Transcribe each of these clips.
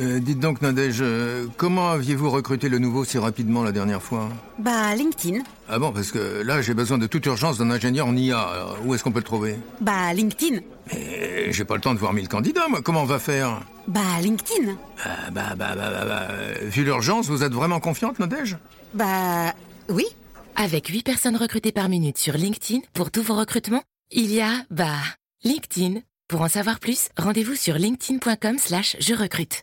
Euh, dites donc, Nadège, euh, comment aviez-vous recruté le nouveau si rapidement la dernière fois? Bah, LinkedIn. Ah bon, parce que là, j'ai besoin de toute urgence d'un ingénieur en IA. Alors, où est-ce qu'on peut le trouver? Bah, LinkedIn. Et J'ai pas le temps de voir mille candidats, moi. Comment on va faire? Bah, LinkedIn. Ah, bah, bah, bah, bah, bah, Vu l'urgence, vous êtes vraiment confiante, Nadège? Bah, oui. Avec 8 personnes recrutées par minute sur LinkedIn pour tous vos recrutements, il y a, bah, LinkedIn. Pour en savoir plus, rendez-vous sur linkedin.com slash je recrute.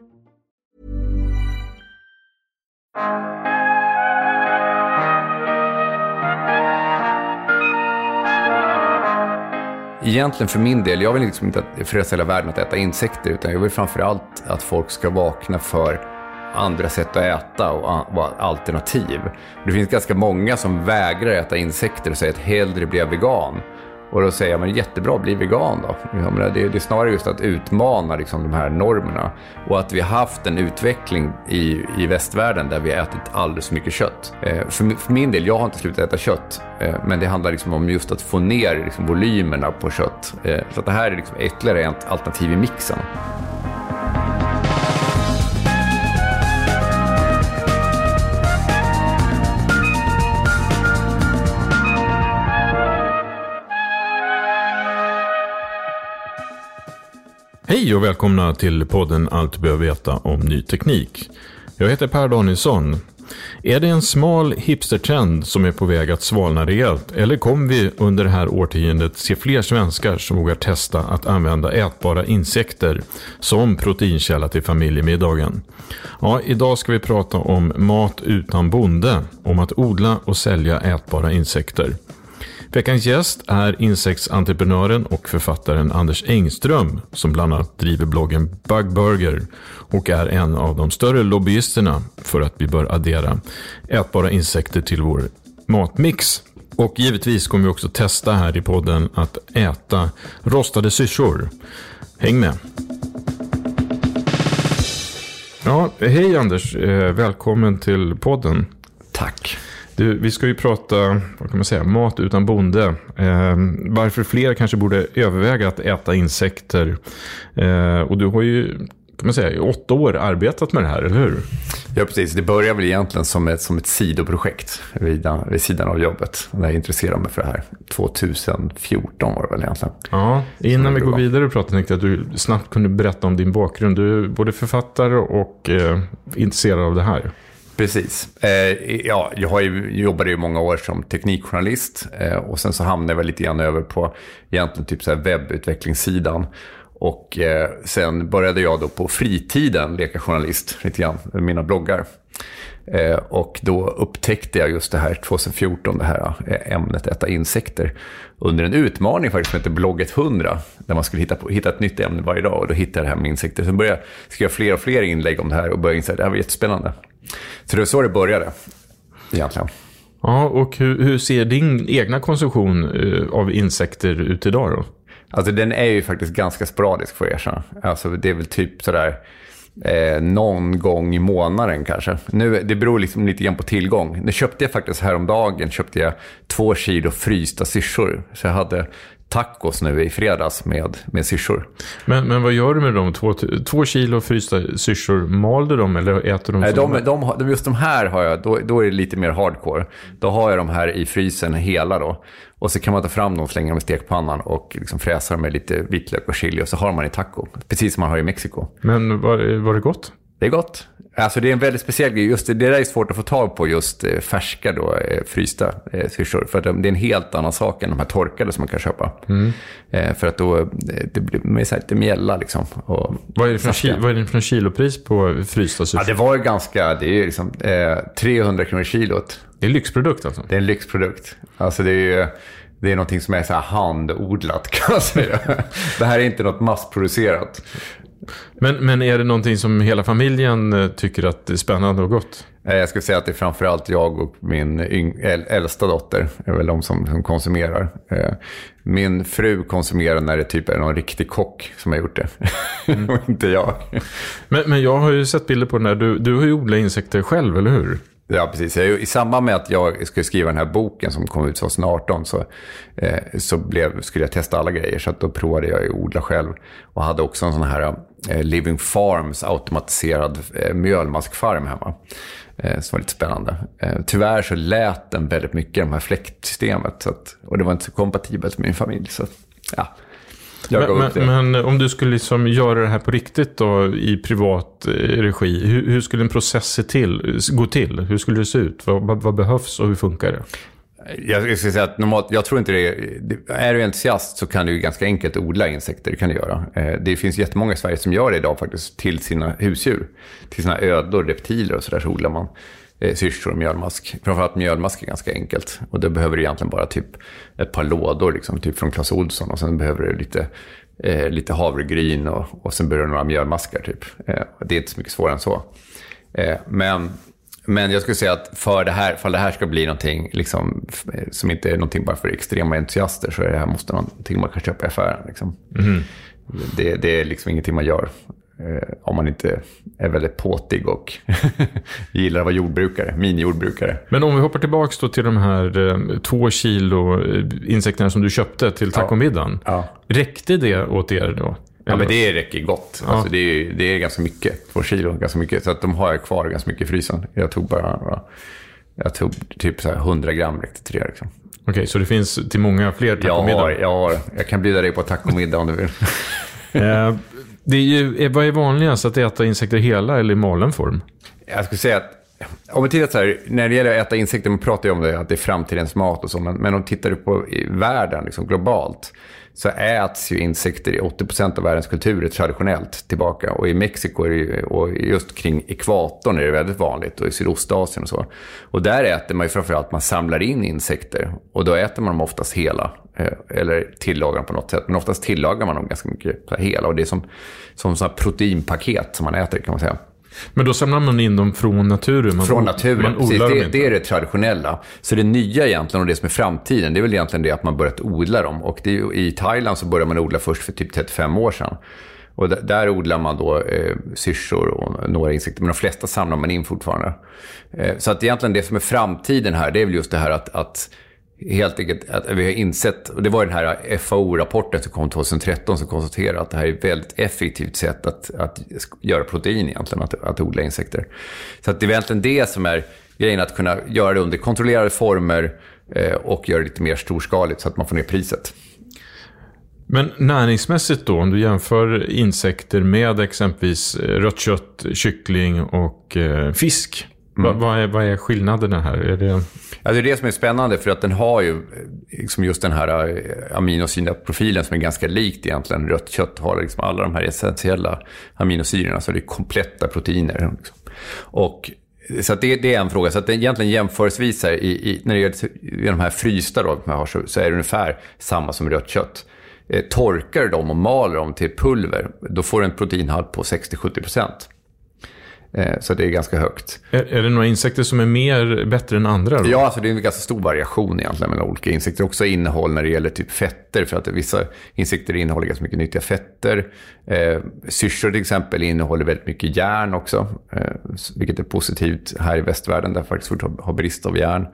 Egentligen för min del, jag vill liksom inte frösa hela världen att äta insekter, utan jag vill framförallt att folk ska vakna för andra sätt att äta och vara alternativ. Det finns ganska många som vägrar äta insekter och säger att hellre blir jag vegan. Och då säger jag, men jättebra, bli vegan då. Jag menar, det, det är snarare just att utmana liksom, de här normerna. Och att vi har haft en utveckling i, i västvärlden där vi har ätit alldeles för mycket kött. Eh, för, för min del, jag har inte slutat äta kött. Eh, men det handlar liksom om just att få ner liksom, volymerna på kött. Eh, så att det här är liksom ytterligare ett alternativ i mixen. Hej och välkomna till podden Allt du behöver veta om ny teknik. Jag heter Per Danielsson. Är det en smal hipstertrend som är på väg att svalna rejält? Eller kommer vi under det här årtiondet se fler svenskar som vågar testa att använda ätbara insekter som proteinkälla till familjemiddagen? Ja, idag ska vi prata om mat utan bonde, om att odla och sälja ätbara insekter. Veckans gäst är insektsentreprenören och författaren Anders Engström som bland annat driver bloggen Bugburger och är en av de större lobbyisterna för att vi bör addera ätbara insekter till vår matmix. Och givetvis kommer vi också testa här i podden att äta rostade syrsor. Häng med! Ja, hej Anders, eh, välkommen till podden. Tack. Du, vi ska ju prata, vad kan man säga, mat utan bonde. Eh, varför fler kanske borde överväga att äta insekter. Eh, och du har ju, kan man säga, i åtta år arbetat med det här, eller hur? Ja, precis. Det började väl egentligen som ett, som ett sidoprojekt vid, vid sidan av jobbet. När jag intresserade mig för det här. 2014 var det väl egentligen. Ja, innan vi går vidare och pratar tänkte jag att du snabbt kunde berätta om din bakgrund. Du är både författare och eh, intresserad av det här. Precis. Eh, ja, jag har ju, jobbade ju många år som teknikjournalist eh, och sen så hamnade jag väl lite grann över på egentligen typ så här webbutvecklingssidan. Och eh, sen började jag då på fritiden leka journalist lite grann med mina bloggar. Eh, och då upptäckte jag just det här 2014, det här eh, ämnet äta insekter. Under en utmaning faktiskt som heter Blogget 100. Där man skulle hitta, på, hitta ett nytt ämne varje dag och då hittade jag det här med insekter. Sen började jag skriva fler och fler inlägg om det här och började inse att det här var jättespännande. Så det var så det började egentligen. Ja, och hur, hur ser din egna konsumtion eh, av insekter ut idag då? Alltså den är ju faktiskt ganska sporadisk får jag erkänna. Alltså det är väl typ sådär eh, någon gång i månaden kanske. Nu, det beror liksom lite grann på tillgång. Nu köpte jag faktiskt häromdagen köpte jag två kilo frysta syrsor. Så jag hade tacos nu i fredags med, med syrsor. Men, men vad gör du med dem? Två, två kilo frysta syrsor, mal du dem eller äter de Nej, de, de, de, just de här har jag, då, då är det lite mer hardcore. Då har jag de här i frysen hela då. Och så kan man ta fram dem, slänga dem i stekpannan och liksom fräsa dem med lite vitlök och chili och så har man i taco. Precis som man har i Mexiko. Men var, var det gott? Det är gott. Alltså det är en väldigt speciell grej. Just det, det där är svårt att få tag på just eh, färska då, eh, frysta eh, syrsor. För att de- det är en helt annan sak än de här torkade som man kan köpa. Eh, för att då, det blir så här lite mjälla liksom. Och Vad är det för, saftiga. ki- vad är det för kilopris på frysta Ja, syrsor? det var ju ganska, det är ju liksom eh, 300 kronor kilot. det är en lyxprodukt alltså. Det är en lyxprodukt. Alltså det är ju, det är någonting som är så här handodlat kan man säga. Det här är inte något massproducerat. Men, men är det någonting som hela familjen eh, tycker att det är spännande och gott? Jag skulle säga att det är framförallt jag och min äldsta dotter är väl de som, som konsumerar. Eh, Min fru konsumerar när det typ är någon riktig kock som har gjort det. och inte jag. Men, men jag har ju sett bilder på den där. Du, du har ju odlat insekter själv, eller hur? Ja, precis. Jag, I samband med att jag skulle skriva den här boken som kom ut 2018 så, eh, så blev, skulle jag testa alla grejer. Så att då provade jag att odla själv. Och hade också en sån här eh, Living Farms automatiserad eh, mjölmaskfarm hemma. Eh, som var lite spännande. Eh, tyvärr så lät den väldigt mycket, de här fläktsystemet. Så att, och det var inte så kompatibelt med min familj. Så att, ja. Jag Men, upp det. men, men om du skulle liksom göra det här på riktigt då i privat eh, regi. Hur, hur skulle en process se till, gå till? Hur skulle det se ut? Vad, vad, vad behövs och hur funkar det? Jag ska säga att normalt, jag tror inte det är, är du entusiast så kan du ganska enkelt odla insekter, det kan du göra. Eh, Det finns jättemånga i Sverige som gör det idag faktiskt till sina husdjur. Till sina ödlor, reptiler och sådär så odlar man eh, syrsor och mjölmask. Framförallt mjölmask är ganska enkelt. Och då behöver du egentligen bara typ ett par lådor, liksom, typ från Clas Ohlson. Och sen behöver du lite, eh, lite havregryn och, och sen behöver du några mjölmaskar typ. Eh, det är inte så mycket svårare än så. Eh, men, men jag skulle säga att för det här, för det här ska bli någonting liksom, f- som inte är någonting bara för extrema entusiaster så är det här måste någonting man kan köpa i affären. Liksom. Det, det är liksom ingenting man gör eh, om man inte är väldigt påtig och gillar att vara jordbrukare, minijordbrukare. Men om vi hoppar tillbaka till de här eh, två kilo eh, insekterna som du köpte till tacomiddagen. Ja. Räckte det åt er då? Ja, men det räcker gott. Ja. Alltså, det, är, det är ganska mycket. Två kilo, ganska mycket. Så att de har jag kvar ganska mycket i frysen. Jag tog bara jag tog typ så här 100 gram räckte till det. Liksom. Okej, så det finns till många fler Jag, tacomiddagar? jag, har, jag kan bjuda dig på tacomiddag om du vill. Det är ju, eh, vad är vanligast, att äta insekter hela eller i malen form? Jag skulle säga att om vi tittar så här, när det gäller att äta insekter, man pratar ju om det, att det är framtidens mat och så, men, men om tittar du på i världen, liksom globalt, så äts ju insekter i 80% av världens kulturer traditionellt tillbaka. Och i Mexiko ju- och just kring ekvatorn är det väldigt vanligt och i Sydostasien och så. Och där äter man ju framförallt, man samlar in insekter och då äter man dem oftast hela. Eh, eller tillagar dem på något sätt. Men oftast tillagar man dem ganska mycket hela. Och det är som, som sådana proteinpaket som man äter kan man säga. Men då samlar man in dem från naturen? Man, Från naturen, Man precis. Det, det är det traditionella. Så det nya egentligen och det som är framtiden, det är väl egentligen det att man börjat odla dem. Och det i Thailand så började man odla först för typ 35 år sedan. Och där, där odlar man då eh, syrsor och några insekter, men de flesta samlar man in fortfarande. Eh, så att egentligen det som är framtiden här, det är väl just det här att, att helt enkelt att vi har insett, och det var den här FAO-rapporten som kom 2013 som konstaterade att det här är ett väldigt effektivt sätt att, att göra protein egentligen, att, att odla insekter. Så att det är egentligen det som är grejen, att kunna göra det under kontrollerade former eh, och göra det lite mer storskaligt så att man får ner priset. Men näringsmässigt då, om du jämför insekter med exempelvis eh, rött kött, kyckling och eh, fisk. Mm. Va, vad, är, vad är skillnaderna här? Är det... Ja, det är det som är spännande för att den har ju liksom just den här eh, aminosyraprofilen som är ganska likt egentligen. Rött kött har liksom alla de här essentiella aminosyrorna, så det är kompletta proteiner. Liksom. Och, så det, det är en fråga. Så att det egentligen jämförelsevis här, i, i, när det gäller de här frysta då, har, så, så är det ungefär samma som rött kött. Eh, torkar du dem och maler dem till pulver, då får du en proteinhalt på 60-70%. Eh, så det är ganska högt. Är, är det några insekter som är mer, bättre än andra? Då? Ja, alltså det är en ganska stor variation egentligen mellan olika insekter. Också innehåll när det gäller typ fetter. För att vissa insekter innehåller ganska mycket nyttiga fetter. Eh, syrsor till exempel innehåller väldigt mycket järn också. Eh, vilket är positivt här i västvärlden där faktiskt har brist av järn.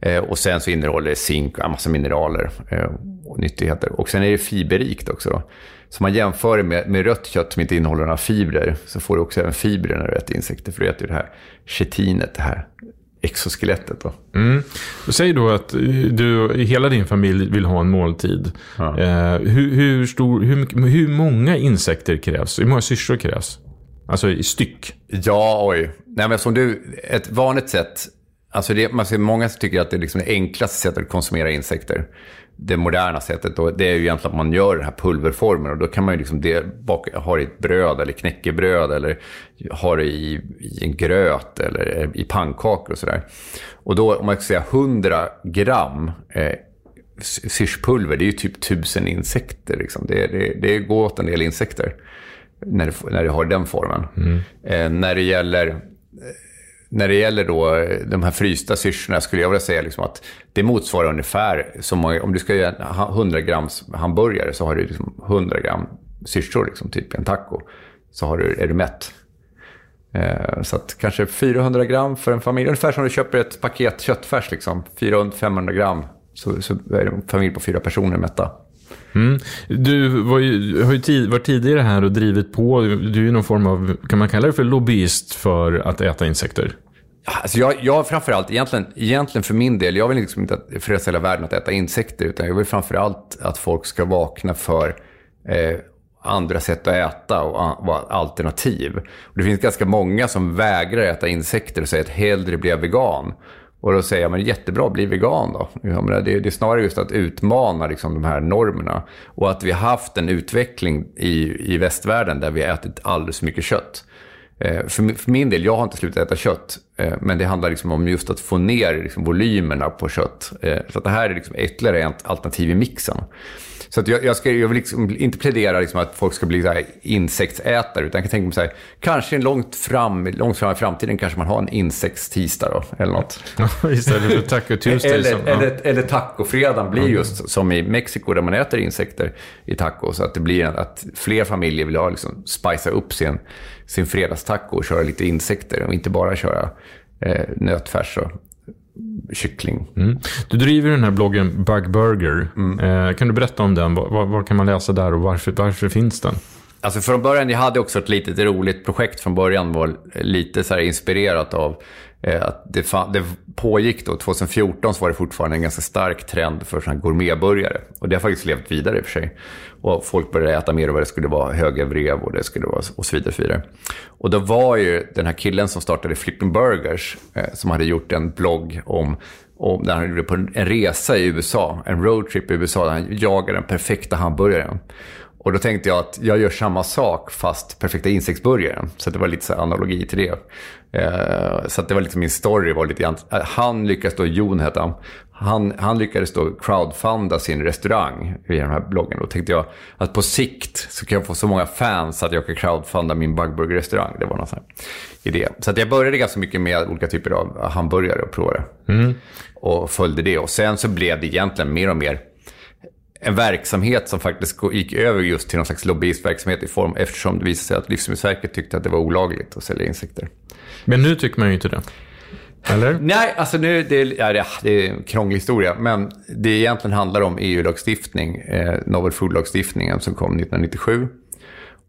Eh, och sen så innehåller det zink och en massa mineraler eh, och nyttigheter. Och sen är det fiberrikt också. Då. Så man jämför det med, med rött kött som inte innehåller några fibrer så får du också även fibrer när du äter insekter. För du äter ju det här chetinet, det här exoskelettet. Då. Mm. Säg då att du, hela din familj vill ha en måltid. Ja. Eh, hur, hur, stor, hur, hur många insekter krävs? Hur många syrsor krävs? Alltså i styck. Ja, oj. Nej, men som du, ett vanligt sätt, alltså det, man ser många som tycker att det är liksom det enklaste sättet att konsumera insekter. Det moderna sättet, och det är ju egentligen att man gör den här pulverformen och då kan man ju liksom det, baka, ha det i ett bröd eller knäckebröd eller ha det i, i en gröt eller i pannkakor och sådär. Och då, om man ska säga 100 gram eh, syrspulver, det är ju typ tusen insekter. Liksom. Det, det, det går åt en del insekter när det, när det har den formen. Mm. Eh, när det gäller när det gäller då eh, de här frysta syrsorna skulle jag vilja säga liksom att det motsvarar ungefär som om du ska göra 100 grams hamburgare så har du liksom 100 gram syrsor, liksom, typ en taco. Så har du, är du mätt. Eh, så att kanske 400 gram för en familj. Ungefär som du köper ett paket köttfärs. Liksom. 400-500 gram. Så, så är en familj på fyra personer mätta. Mm. Du var ju, har ju tid, varit tidigare här och drivit på. Du är ju någon form av, kan man kalla det för lobbyist för att äta insekter? Alltså jag, jag framförallt, egentligen, egentligen för min del, jag vill liksom inte frälsa hela världen att äta insekter, utan jag vill framförallt att folk ska vakna för eh, andra sätt att äta och vara alternativ. Och det finns ganska många som vägrar äta insekter och säger att hellre blir jag vegan. Och då säger jag, men jättebra, bli vegan då. Det, det är snarare just att utmana liksom, de här normerna. Och att vi har haft en utveckling i, i västvärlden där vi har ätit alldeles för mycket kött. Eh, för, för, min del, jag har inte slutat äta kött. Eh, men det handlar liksom om just att få ner liksom, volymerna på kött. Eh, så att det här är liksom ytterligare ett alternativ i mixen. Så jag, jag, ska, jag vill liksom inte plädera liksom att folk ska bli så här insektsätare, utan jag kan tänka mig så här, kanske långt fram, långt fram i framtiden kanske man har en insektstisdag då, eller något. Istället för taco Tuesday. eller, som, eller, ja. eller tacofredagen blir just som i Mexiko där man äter insekter i taco. Så att det blir att fler familjer vill ha liksom, spicea upp sin, sin fredagstaco och köra lite insekter och inte bara köra eh, nötfärs och kyckling. Mm. Du driver den här bloggen Bug Burger. Mm. Eh, kan du berätta om den? Var, kan man läsa där och varför, varför finns den? Alltså från början, jag hade också ett litet roligt projekt från början. var lite så inspirerat av eh, att det, det pågick då. 2014 så var det fortfarande en ganska stark trend för såna gourmetburgare. Och det har faktiskt levt vidare i och för sig. Och folk började äta mer och det skulle vara höga vrev och det skulle vara och så vidare. Och, så vidare. och då var ju den här killen som startade Flipping Burgers, eh, som hade gjort en blogg om och där han gjorde på en resa i USA, en roadtrip i USA, där han jagade den perfekta hamburgaren. Och då tänkte jag att jag gör samma sak fast perfekta insektsburgaren. Så det var lite så analogi till det. Eh, så det var liksom min story var lite grann. Han lyckades då, Jon hette han. Han, han lyckades då crowdfunda sin restaurang via den här bloggen. Då tänkte jag att på sikt så kan jag få så många fans att jag kan crowdfunda min bugburger-restaurang. Det var någon sån här idé. Så jag började ganska mycket med olika typer av hamburgare och provade. Mm. Och följde det. Och sen så blev det egentligen mer och mer en verksamhet som faktiskt gick över just till någon slags lobbyistverksamhet i form eftersom det visade sig att Livsmedelsverket tyckte att det var olagligt att sälja insekter. Men nu tycker man ju inte det. Eller? Nej, alltså nu, det, ja, det är en krånglig historia. Men det egentligen handlar om EU-lagstiftning, eh, Novel Food-lagstiftningen som kom 1997.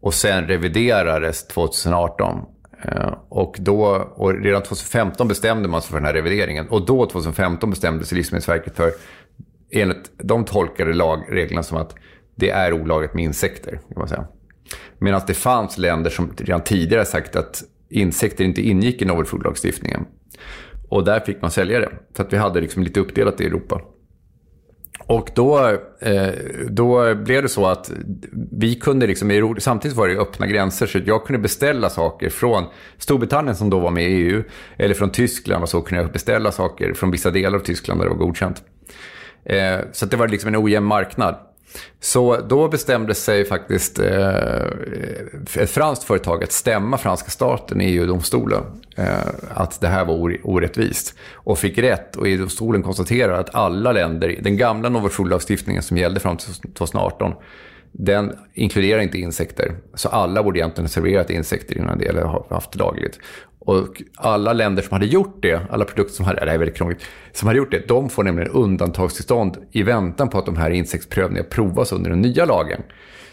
Och sen reviderades 2018. Eh, och, då, och redan 2015 bestämde man sig för den här revideringen. Och då, 2015, bestämde sig Livsmedelsverket för enligt, de tolkade lagreglerna som att det är olagligt med insekter. Kan man säga. Medan det fanns länder som redan tidigare sagt att insekter inte ingick i novel food-lagstiftningen. Och där fick man sälja det. Så att vi hade liksom lite uppdelat i Europa. Och då, eh, då blev det så att vi kunde, liksom, samtidigt var det öppna gränser, så jag kunde beställa saker från Storbritannien som då var med i EU, eller från Tyskland och så kunde jag beställa saker från vissa delar av Tyskland där det var godkänt. Eh, så det var liksom en ojämn marknad. Så då bestämde sig faktiskt eh, ett franskt företag att stämma franska staten i EU-domstolen. Eh, att det här var orättvist. Och fick rätt. Och EU-domstolen konstaterar att alla länder, den gamla Novosul-lagstiftningen som gällde fram till 2018, den inkluderar inte insekter. Så alla borde egentligen ha serverat insekter innan det, eller haft det lagligt. Och alla länder som hade gjort det, alla produkter som hade, det är väldigt krångligt, som hade gjort det, de får nämligen undantagstillstånd i väntan på att de här insektsprövningarna provas under den nya lagen.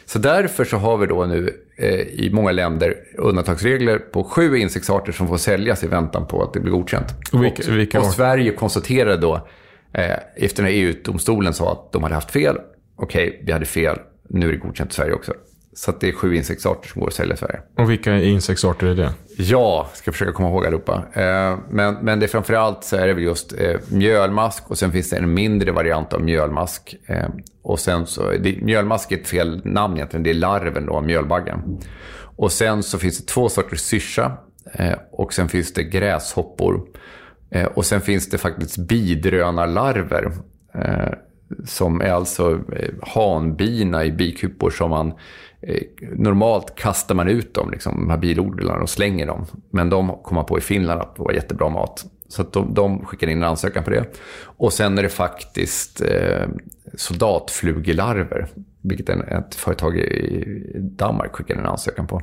Så därför så har vi då nu eh, i många länder undantagsregler på sju insektsarter som får säljas i väntan på att det blir godkänt. Och, vilka, vilka och Sverige konstaterade då, eh, efter när EU-domstolen sa att de hade haft fel, okej, okay, vi hade fel, nu är det godkänt i Sverige också. Så att det är sju insektsarter som går att sälja i Sverige. Och vilka insektsarter är det? Ja, ska försöka komma ihåg allihopa. Eh, men, men det är framförallt så är det väl just eh, mjölmask och sen finns det en mindre variant av mjölmask. Eh, och sen så, det, mjölmask är ett fel namn egentligen, det är larven då, mjölbaggen. Och sen så finns det två sorters syrsa och sen finns det gräshoppor. Och sen finns det faktiskt bidrönarlarver. Som är alltså eh, hanbina i bikupor som man eh, normalt kastar man ut dem, liksom, de här bilodlarna, och slänger dem. Men de kom man på i Finland att det var jättebra mat. Så att de, de skickade in en ansökan på det. Och sen är det faktiskt eh, soldatflugelarver, vilket en, ett företag i Danmark skickade in en ansökan på.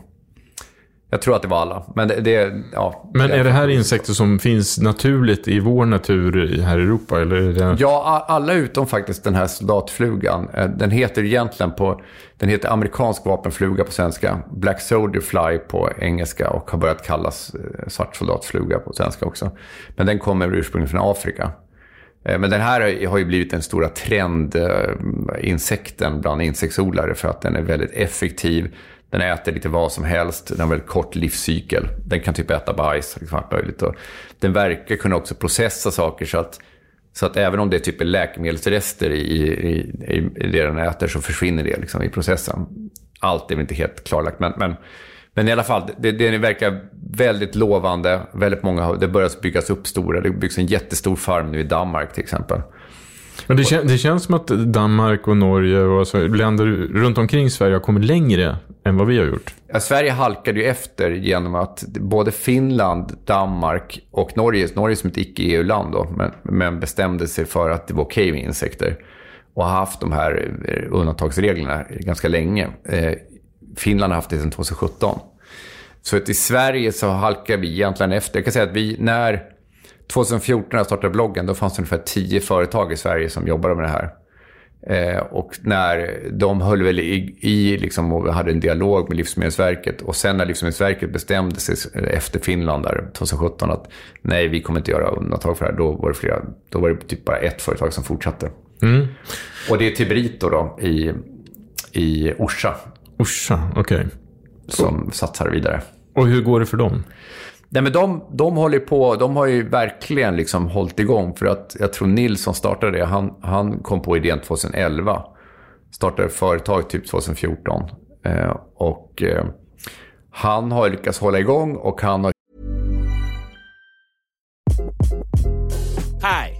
Jag tror att det var alla. Men, det, det ja, Men är det här insekter som finns naturligt i vår natur här i Europa? Eller det... Ja, alla utom faktiskt den här soldatflugan. Eh, den heter egentligen på... Den heter amerikansk vapenfluga på svenska. Black Soldier Fly på engelska och har börjat kallas eh, svart soldatfluga på svenska också. Men den kommer ursprungligen från Afrika. Eh, men den här har ju blivit den stora trendinsekten bland insektsodlare för att den är väldigt effektiv. Den äter lite vad som helst, den har väldigt kort livscykel. Den kan typ äta bajs, liksom allt möjligt. Och den verkar kunna också processa saker så att, så att även om det är typ läkemedelsrester i, i, i, det den äter så försvinner det liksom i processen. Allt är väl inte helt klarlagt, men, men, men i alla fall, det, det verkar väldigt lovande. Väldigt många, det börjar byggas upp stora, det byggs en jättestor farm nu i Danmark till exempel. Men det, kän, det känns som att Danmark och Norge och alltså, länder runt omkring Sverige har kommit längre än vad vi har gjort. Ja, Sverige halkade ju efter genom att både Finland, Danmark och Norge, Norge som ett icke-EU-land då, men, men, bestämde sig för att det var okej med insekter och har haft de här eh, undantagsreglerna ganska länge. Eh, Finland har haft det sedan 2017. Så att i Sverige så halkar vi egentligen efter. Jag kan säga att vi, när 2014 när jag startade bloggen, då fanns det ungefär 10 företag i Sverige som jobbade med det här. Eh, och när de höll väl i, i liksom, och hade en dialog med Livsmedelsverket och sen när Livsmedelsverket bestämde sig efter Finland där 2017 att nej, vi kommer inte göra undantag för det här, då var det, flera, då var det typ bara ett företag som fortsatte. Mm. Och det är Tibrito då i, i Orsa. Orsa, okej. Okay. Som satsar vidare. Och hur går det för dem? Nej, men de, de håller på, de har ju verkligen liksom hållit igång. För att jag tror Nils som startade det, han, han kom på idén 2011. Startade företag typ 2014. Eh, och eh, han har lyckats hålla igång och han har... Hi,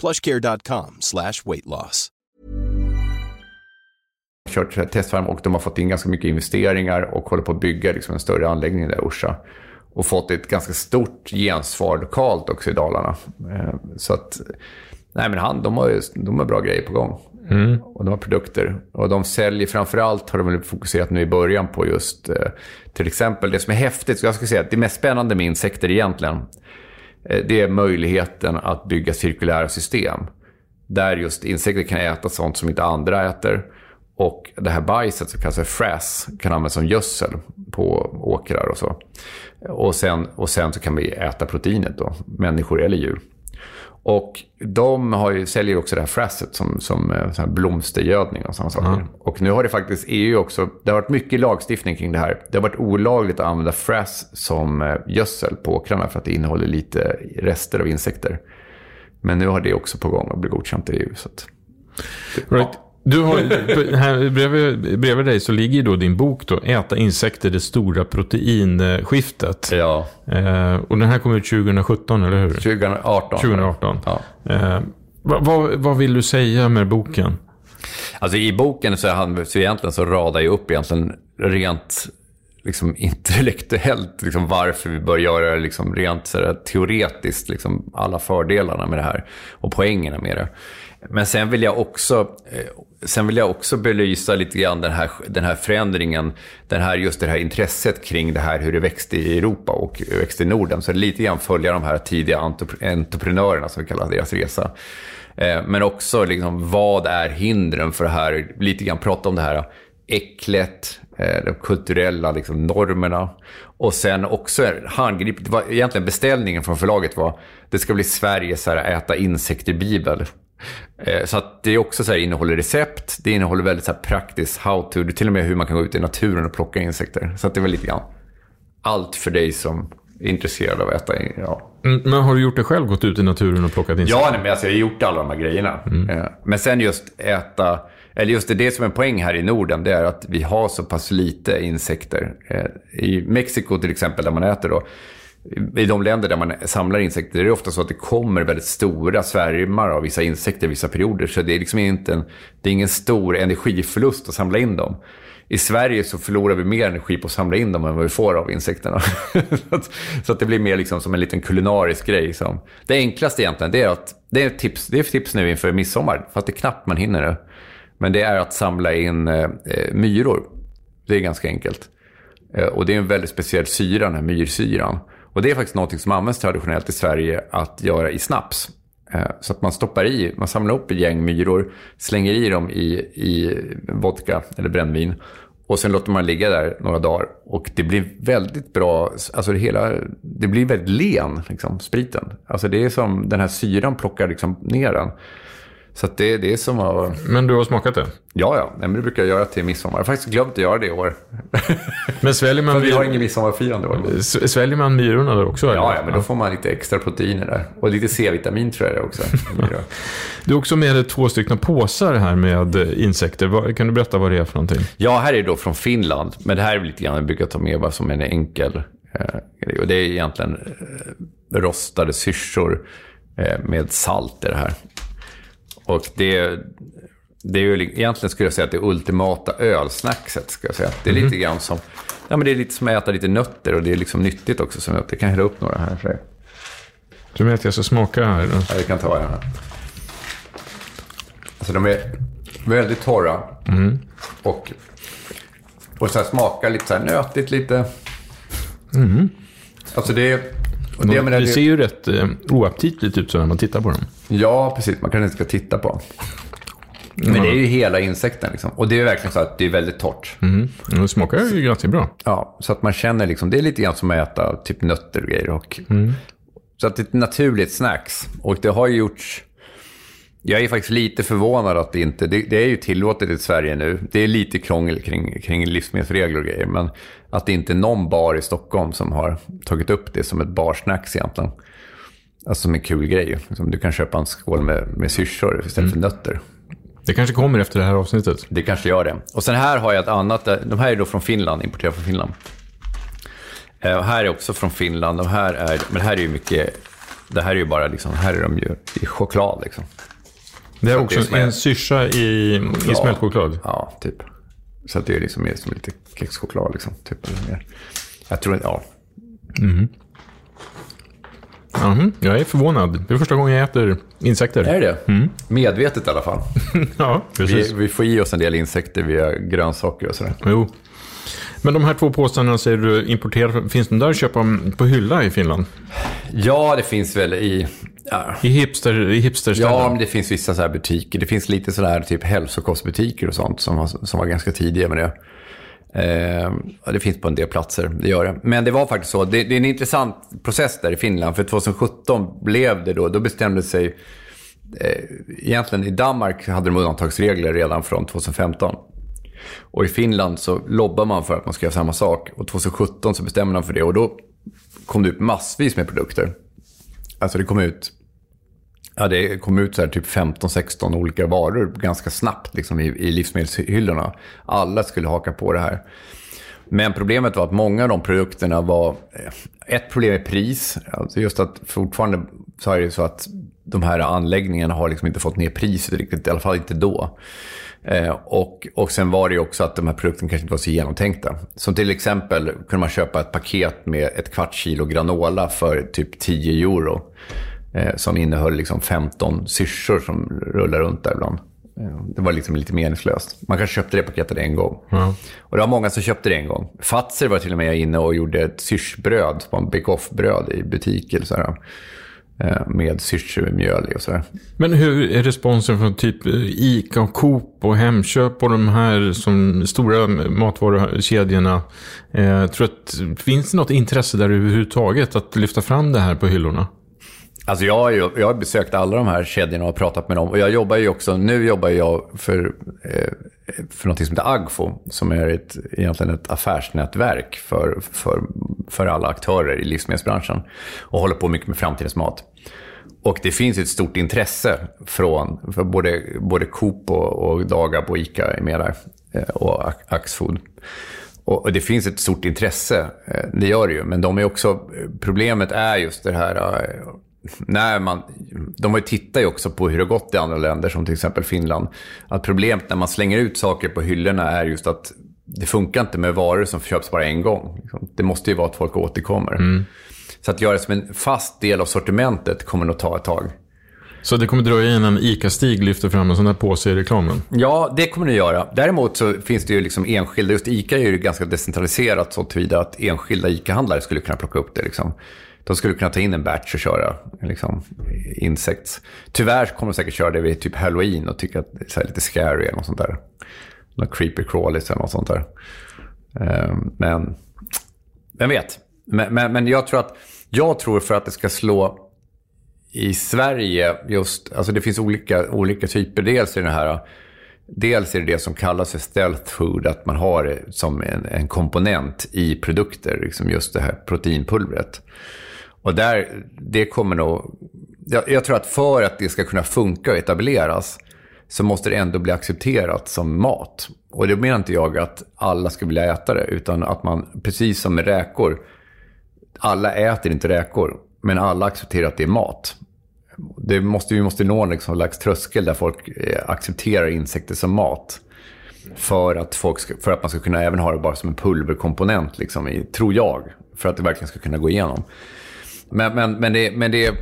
plushcare.com slash weight loss. kört testfarm och de har fått in ganska mycket investeringar och håller på att bygga liksom en större anläggning där i Orsa. Och fått ett ganska stort gensvar lokalt också i Dalarna. Eh, Så att, nej men han, de har, ju- de har bra grejer på gång. Mm. Och de har produkter. Och de säljer framförallt, har de väl fokuserat nu i början på just eh, till exempel det som är häftigt. Så jag skulle säga att det mest spännande med insekter egentligen, Eh, det är möjligheten att bygga cirkulära system. Där just insekter kan äta sånt som inte andra äter. Och det här bajset som kallas för frass kan användas som gödsel på åkrar och så. Och sen, och sen så kan vi äta proteinet då, människor eller djur. Och de har ju, säljer också det här frasset som, som eh, här blomstergödning och sådana saker. Och nu har det faktiskt EU också, det har varit mycket lagstiftning kring det här. Det har varit olagligt att använda frass som eh, gödsel på åkrarna för att det innehåller lite rester av insekter. Men nu har det också på gång att bli godkänt i EU. Så att, Right. Du har, här bredvid, bredvid dig så ligger ju då din bok då, Äta insekter, det stora proteinskiftet. Ja. Eh, och den här kom ut 2017, eller hur? 2018. 2018. Ja. Eh, vad, vad, vad vill du säga med boken? Alltså i boken så, är han, så egentligen så radar jag upp egentligen rent liksom intellektuellt liksom varför vi bör göra det liksom rent så här, teoretiskt, liksom alla fördelarna med det här och poängerna med det. Men sen vill jag också, eh, sen vill jag också belysa lite grann den här, den här förändringen, den här, just det här intresset kring det här hur det växte i Europa och växte i Norden. Så lite grann följa de här tidiga entreprenörerna som vi kallar deras resa. Eh, men också liksom, vad är hindren för det här? Lite grann prata om det här äcklet, de kulturella liksom, normerna. Och sen också handgripligt, var egentligen beställningen från förlaget var det ska bli Sveriges här, äta insekter-bibel. Eh, Så att det är också så här, innehåller recept, det innehåller väldigt så här, praktiskt how-to, det är till och med hur man kan gå ut i naturen och plocka insekter. Så att det var lite grann allt för dig som är intresserad av att äta. Ja, Mm, Men har du gjort det själv? Gått ut i naturen och plockat insekter? Ja, nej, men alltså, jag har gjort alla de här grejerna. Eh, Men sen just äta, eller just det, det som är en poäng här i Norden, det är att vi har så pass lite insekter. Eh, I Mexiko till exempel, där man äter då, i de länder där man samlar insekter, det är ofta så att det kommer väldigt stora svärmar av vissa insekter i vissa perioder. Så det är liksom inte en, det är ingen stor energiförlust att samla in dem. I Sverige så förlorar vi mer energi på att samla in dem än vad vi får av insekterna. så, att, så att det blir mer liksom som en liten kulinarisk grej. Liksom. Det enklaste egentligen, det är att, det är tips, det är ett tips nu inför midsommar, fast det är knappt man hinner det. Men det är att samla in eh, eh, myror. Det är ganska enkelt. Eh, och det är en väldigt speciell syra, den här myrsyran. Och det är faktiskt något som används traditionellt i Sverige att göra i snaps. Eh, Så att man stoppar i, man samlar upp ett gäng myror, slänger i dem i, i vodka eller brännvin. Och sen låter man ligga där några dagar. Och det blir väldigt bra, alltså det hela, det blir väldigt len, liksom, spriten. Alltså det är som, den här syran plockar liksom ner den. Så det, det är som att... Men du har smakat det? Ja, ja. Men det brukar jag göra till midsommar. Jag har faktiskt glömt att göra det i år. Men sväljer man, För vi har ingen midsommarfirande år. Sväljer man myrorna där också? Ja, eller? ja, men då får man lite extra proteiner där. Och lite C-vitamin tror jag det också. Du har också med dig två stycken påsar här med eh, insekter. Kan du berätta vad det är för någonting? Ja, här är då från Finland. Men det här är lite grann, jag brukar ta med bara som en enkel eh, grej. Och det är egentligen eh, rostade syrsor med salt i det här. Och det, det är ju li- egentligen skulle jag säga att det ultimata ölsnackset. Ska jag säga. Det är lite grann som, ja men det är lite som att äta lite nötter och det är liksom nyttigt också. Som jag kan hälla upp några här för dig. Du vet att jag ska smaka här. Ja, vi kan ta en här. Alltså de är väldigt torra. Och, och så smakar lite så här nötigt lite. Alltså det är... och det, menar, det ser ju rätt eh, oaptitligt ut så när man tittar på dem. Ja, precis. Man kanske inte ska titta på. Men det är ju hela insekten liksom. Och det är verkligen så att det är väldigt torrt. Mm. Det smakar ju ganska bra. Ja, så att man känner liksom, det är lite grann som att äta typ nötter och grejer. Och, Så att det är ett naturligt snacks. Och det har ju gjorts, Jag är faktiskt lite förvånad att det inte... Det, det, är ju tillåtet i Sverige nu. Det är lite krångel kring, kring livsmedelsregler och grejer. Men att det inte är någon bar i Stockholm som har tagit upp det som ett barsnacks egentligen. Alltså som en kul grej. Som du kan köpa en skål med, med syrsor istället mm. för nötter. Det kanske kommer efter det här avsnittet. Det kanske gör det. Och sen här har jag ett annat. De här är då från Finland, importerade från Finland. Eh, och här är också från Finland. De här är, men här är ju mycket... Det här är ju bara liksom, här är de ju i choklad liksom. Det är också det är en syrsa i, i smältchoklad? Ja, typ. Så att det är liksom mer som lite kexchoklad liksom. Typ, mer. Jag tror inte, ja. Mm. Mm, jag är förvånad. Det är första gången jag äter insekter. Är det mm. Medvetet i alla fall. ja, precis. Vi, vi, får i oss en del insekter via grönsaker och sådär. Jo. Men de här två påståendena säger du importerar. Finns de där att köpa på hylla i Finland? Ja, det finns väl i... Ja. I, hipster, i hipsterställen? Ja, men det finns vissa så butiker. Det finns lite sådär typ hälsokostbutiker och sånt som var, som var ganska tidiga med det. Eh, det finns på en del platser, det gör det. Men det var faktiskt så, det, det, är en intressant process där i Finland. För 2017 blev det då, då bestämde sig... Eh, egentligen i Danmark hade de undantagsregler redan från 2015. Och i Finland så lobbar man för att man ska göra samma sak. Och 2017 så bestämmer man för det och då kom det ut massvis med produkter. Alltså det kom ut Ja, det kom ut så här typ 15-16 olika varor ganska snabbt liksom, i, i livsmedelshyllorna. Alla skulle haka på det här. Men problemet var att många av de produkterna var... Eh, ett problem är pris. Alltså just att fortfarande så är det så att de här anläggningarna har liksom inte fått ner priset riktigt, i alla fall inte då. Eh, och, och sen var det ju också att de här produkterna kanske inte var så genomtänkta. Som till exempel kunde man köpa ett paket med ett kvarts kilo granola för typ 10 euro. Eh, som innehöll liksom 15 syrsor som rullar runt där ibland. Eh, det var liksom lite meningslöst. Man kanske köpte det paketet en gång. Mm. Och det var många som köpte det en gång. Fatser var till och med inne och gjorde ett syrsbröd, en bake-off-bröd i butik. Eller så eh, Eh, med syrsmjöl i och sådär. Men hur är responsen från typ eh, ICA och Coop och Hemköp och de här som stora matvarukedjorna? Eh, tror att, finns det något intresse där överhuvudtaget att lyfta fram det här på hyllorna? Alltså jag har, ju, jag har besökt alla de här kedjorna och pratat med dem. Och jag jobbar ju också, nu jobbar jag för, eh, för något som heter Agfo. Som är ett, egentligen ett affärsnätverk för, för, för alla aktörer i livsmedelsbranschen. Och håller på mycket med framtidens mat. Och det finns ett stort intresse från, för både, både Coop och, och Dagab och Ica är med där. Eh, och Axfood. Och det finns ett stort intresse, eh, det gör det ju. Men de är också, eh, problemet är just det här när man, de tittar ju också på hur det har gått i andra länder, som till exempel Finland. Att problemet när man slänger ut saker på hyllorna är just att det funkar inte med varor som köps bara en gång. Liksom. Det måste ju vara att folk återkommer. Mm. Så att göra det som en fast del av sortimentet kommer nog ta ett tag. Så det kommer dröja innan ICA-Stig lyfter fram en sån där påse i reklamen? Ja, det kommer det göra. Däremot så finns det ju liksom enskilda, just ICA är ju ganska decentraliserat så tillvida att enskilda ICA-handlare skulle kunna plocka upp det. Liksom. De skulle kunna ta in en batch och köra liksom, insekts. Tyvärr kommer de säkert köra det vid typ halloween och tycka att det är lite scary eller något sånt där. Något creepy crawlies eller något sånt där. Ehm, men, vem vet? Men, men, men, jag tror att, jag tror för att det ska slå i Sverige just, alltså det finns olika, olika typer. Dels är det här, dels är det det som kallas för stealth food, att man har det som en, en komponent i produkter, liksom just det här proteinpulvret. Och där, det kommer nog... Jag, jag, tror att för att det ska kunna funka och etableras så måste det ändå bli accepterat som mat. Och det menar inte jag att alla ska vilja äta det, utan att man, precis som med räkor, alla äter inte räkor, men alla accepterar att det är mat. Det måste, vi måste nå en liksom slags tröskel där folk eh, accepterar insekter som mat. För att, folk ska, för att man ska kunna även ha det bara som en pulverkomponent, liksom, i, tror jag. För att det verkligen ska kunna gå igenom. Men, men, men, det, men det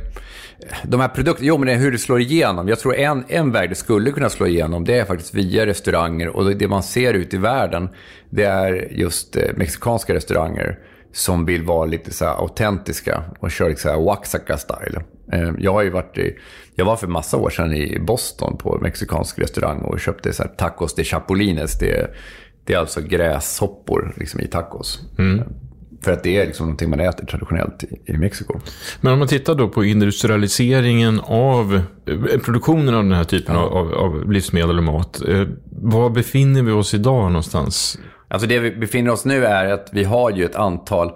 de här produkterna, jo men det är hur det slår igenom. Jag tror en, en väg det skulle kunna slå igenom det är faktiskt via restauranger. Och det man ser ut i världen det är just eh, mexikanska restauranger som vill vara lite så autentiska och kör lite så här Oaxaca-style. Eh, jag har ju varit i, jag var för massa år sedan i Boston på mexikansk restaurang och köpte så tacos de chapulines. Det, det är alltså gräshoppor liksom, i tacos. Mm. För att det är liksom någonting man äter traditionellt i, Mexiko. Men om man tittar då på industrialiseringen av eh, produktionen av den här typen Ja. av, av livsmedel och mat. Eh, var befinner vi oss idag någonstans? Alltså det vi befinner oss nu är att vi har ju ett antal...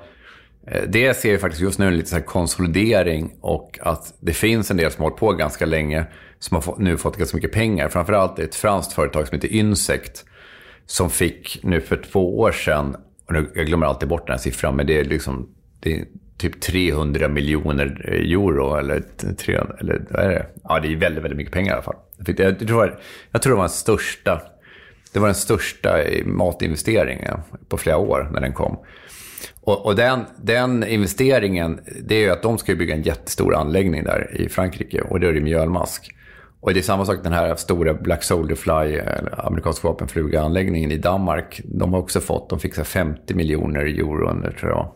eh, Det ser vi faktiskt just nu en lite så här konsolidering och att det finns en del som har hållit på ganska länge som har nu fått ganska mycket pengar. Framförallt ett franskt företag som heter Insect som fick nu för två år sedan, och nu, jag glömmer alltid bort den här siffran, men det är liksom det är typ 300 miljoner eh, euro eller, 300, eller vad är det? Ja, det är väldigt, väldigt mycket pengar i alla fall. Jag, fick, jag, tror, jag tror det var den största det var den största matinvesteringen på flera år när den kom. Och, och den, den investeringen, det är ju att de ska bygga en jättestor anläggning där i Frankrike och det är det mjölmask. Och det är samma sak den här stora Black Soldier Fly, eller amerikansk vapenfluga-anläggningen i Danmark. De har också fått, de fick så här 50 miljoner euro under, tror jag.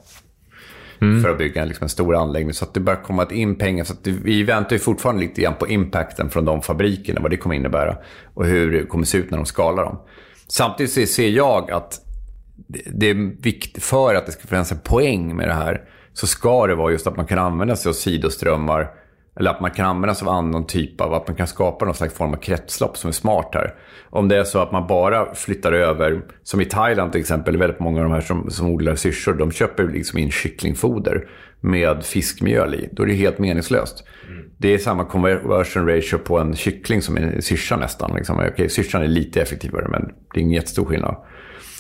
För att bygga en, liksom en stor anläggning. Så att det börjar komma in pengar. Så att vi väntar ju fortfarande lite grann på impacten från de fabrikerna. Vad det kommer innebära. Och hur det kommer se ut när de skalar dem. Samtidigt ser jag att det, det är viktigt för att det ska finnas en poäng med det här. Så ska det vara just att man kan använda sig av sidoströmmar. Eller att man kan använda sig av annan typ av, att man kan skapa någon slags form av kretslopp som är smart här. Om det är så att man bara flyttar över, som i Thailand till exempel, väldigt många av de här som, som odlar syrsor, de köper liksom in kycklingfoder med fiskmjöl i. Då är det helt meningslöst. Det är samma conversion ratio på en kyckling som en syrsa nästan. Liksom. Okej, syrsan är lite effektivare, men det är ingen jättestor skillnad.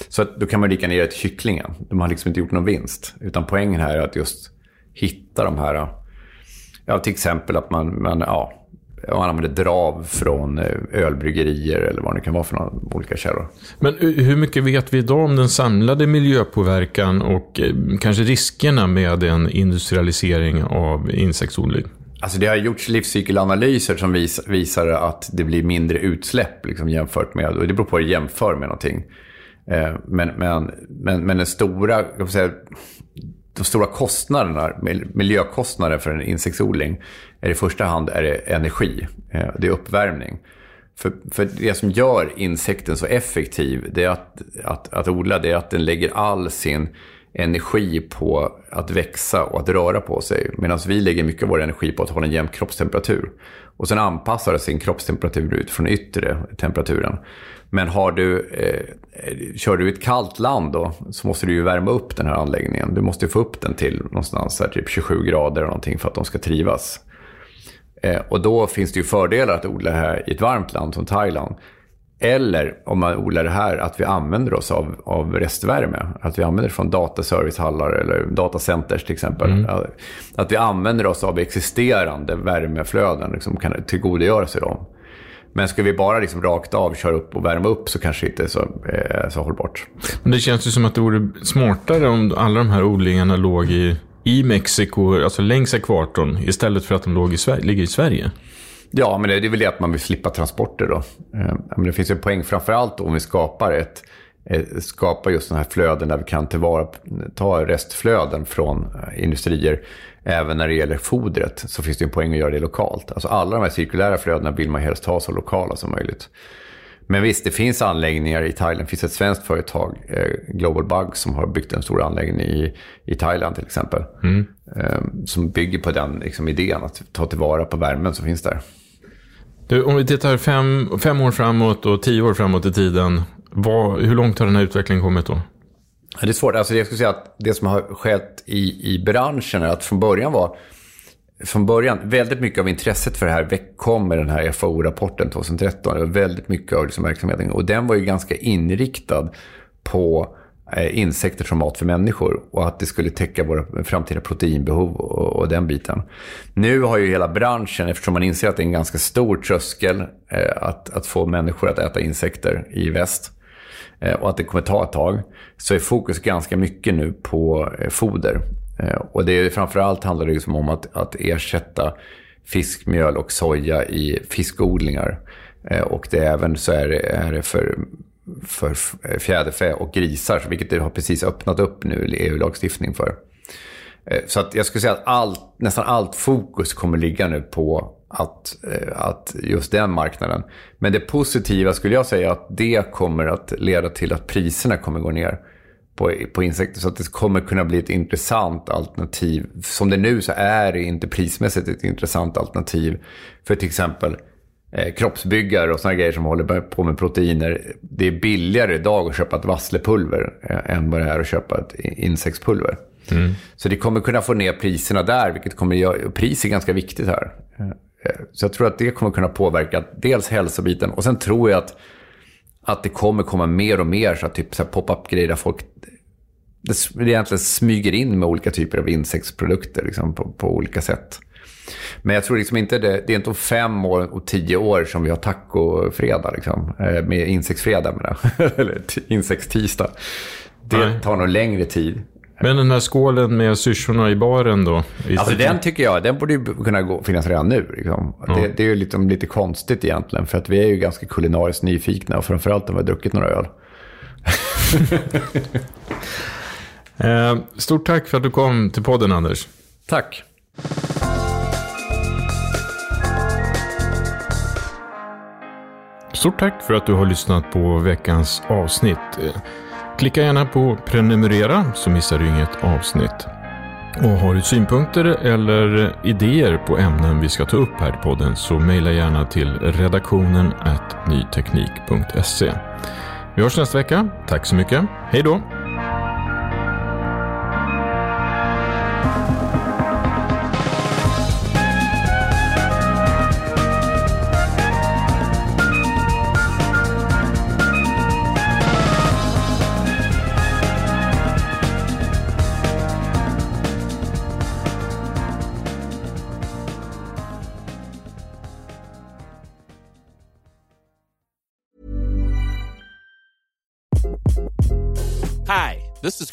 Så att då kan man lika ner det till kycklingen. De har liksom inte gjort någon vinst. Utan poängen här är att just hitta de här Ja, till exempel att man, man, ja, man använder drav från eh, ölbryggerier eller vad det kan vara för några olika källor. Men eh, hur mycket vet vi idag om den samlade miljöpåverkan och eh, kanske riskerna med en industrialisering av insektsodling? Alltså det har gjorts livscykelanalyser som vis, visar att det blir mindre utsläpp liksom, jämfört med, och det beror på vad du jämför med någonting. Men, men, men, men den stora, jag säga, de stora kostnaderna, miljökostnaderna för en insektsodling, är i första hand är det energi. Eh, det är uppvärmning. För, för det som gör insekten så effektiv, det är att, att, att odla, det är att den lägger all sin energi på att växa och att röra på sig. Medan vi lägger mycket av vår energi på att hålla en jämn kroppstemperatur. Och sen anpassar sin kroppstemperatur utifrån yttre temperaturen. Men har du, eh, kör du i ett kallt land då, så måste du ju värma upp den här anläggningen. Du måste få upp den till någonstans här, typ 27 grader eller någonting för att de ska trivas. Eh, och då finns det ju fördelar att odla här i ett varmt land som Thailand. Eller om man odlar det här, att vi använder oss av, av restvärme. Att vi använder från dataservicehallar eller datacenters till exempel. Mm. Att- Att vi använder oss av existerande värmeflöden, liksom kan tillgodogöra sig dem. Men ska vi bara liksom rakt av köra upp och värma upp så kanske det inte är så, eh, så hållbart. Men det känns ju som att det vore smartare om alla de här odlingarna låg i, i Mexiko, alltså längs ekvatorn, istället för att de låg i Sverige, ligger i Sverige. Ja, men det är väl det att man vill slippa transporter då. Eh, Men det finns ju en poäng, framförallt om vi skapar ett eh, skapar just den här flöden där vi kan tillvara, ta restflöden från eh, industrier. Även när det gäller fodret så finns det en poäng att göra det lokalt. Alltså alla de här cirkulära flödena vill man helst ha så lokala som möjligt. Men visst, det finns anläggningar i Thailand. Det finns ett svenskt företag, eh, Global Bug, som har byggt en stor anläggning i, i Thailand till exempel. Mm. Eh, Som bygger på den liksom, idén att ta tillvara på värmen som finns där. Du, om vi tittar fem, fem år framåt och tio år framåt i tiden, vad, hur långt har den här utvecklingen kommit då? Det är svårt. Alltså jag skulle säga att det som har skett i, i branschen är att från början var från början, väldigt mycket av intresset för det här kom med den här FAO-rapporten 2013. Det var väldigt mycket av liksom verksamheten. Och den var ju ganska inriktad på eh, insekter som mat för människor. Och att det skulle täcka våra framtida proteinbehov och, och den biten. Nu har ju hela branschen, eftersom man inser att det är en ganska stor tröskel eh, att, att få människor att äta insekter i väst Eh, och att det kommer ta ett tag, så är fokus ganska mycket nu på eh, foder. Eh, och det är framförallt handlar det liksom om att, att ersätta fiskmjöl och soja i fiskodlingar. Och det är även så är det, är det för, för fjäderfä och grisar, vilket det har precis öppnat upp nu i EU-lagstiftning för. Så att jag skulle säga att allt, nästan allt fokus kommer ligga nu på att, eh, att just den marknaden. Men det positiva skulle jag säga att det kommer att leda till att priserna kommer gå ner. på, på insekter. Så att det kommer kunna bli ett intressant alternativ. Som det nu så är det inte prismässigt ett intressant alternativ för till exempel eh, kroppsbyggare och sådana grejer som håller på med proteiner. Det är billigare idag att köpa ett vasslepulver eh, än vad det är att köpa ett insektspulver. Mm. Så det kommer kunna få ner priserna där, vilket kommer göra... Pris är ganska viktigt här. Eh, så jag tror att det kommer kunna påverka dels hälsobiten och sen tror jag att, att det kommer komma mer och mer så att typ så pop-up-grejer där folk det egentligen smyger in med olika typer av insektsprodukter liksom, på, på olika sätt. Men jag tror liksom inte det, det är inte om fem år och tio år som vi har tacofredag. Liksom, eh, med insektsfredag menar Eller insektstisdag. Det tar nog längre tid. Men den här skålen med syrsorna i baren då? Alltså den tycker jag, den borde ju kunna gå, finnas redan nu. Liksom. Ja. Det, det, är ju liksom lite konstigt egentligen. För att vi är ju ganska kulinariskt nyfikna. Och framförallt när vi har druckit några öl. eh, stort tack för att du kom till podden Anders. Tack. Stort tack för att du har lyssnat på veckans avsnitt. Klicka gärna på prenumerera så missar du inget avsnitt. Och har du synpunkter eller idéer på ämnen vi ska ta upp här i podden så mejla gärna till redaktionen nyteknik.se. Vi hörs nästa vecka. Tack så mycket. Hej då!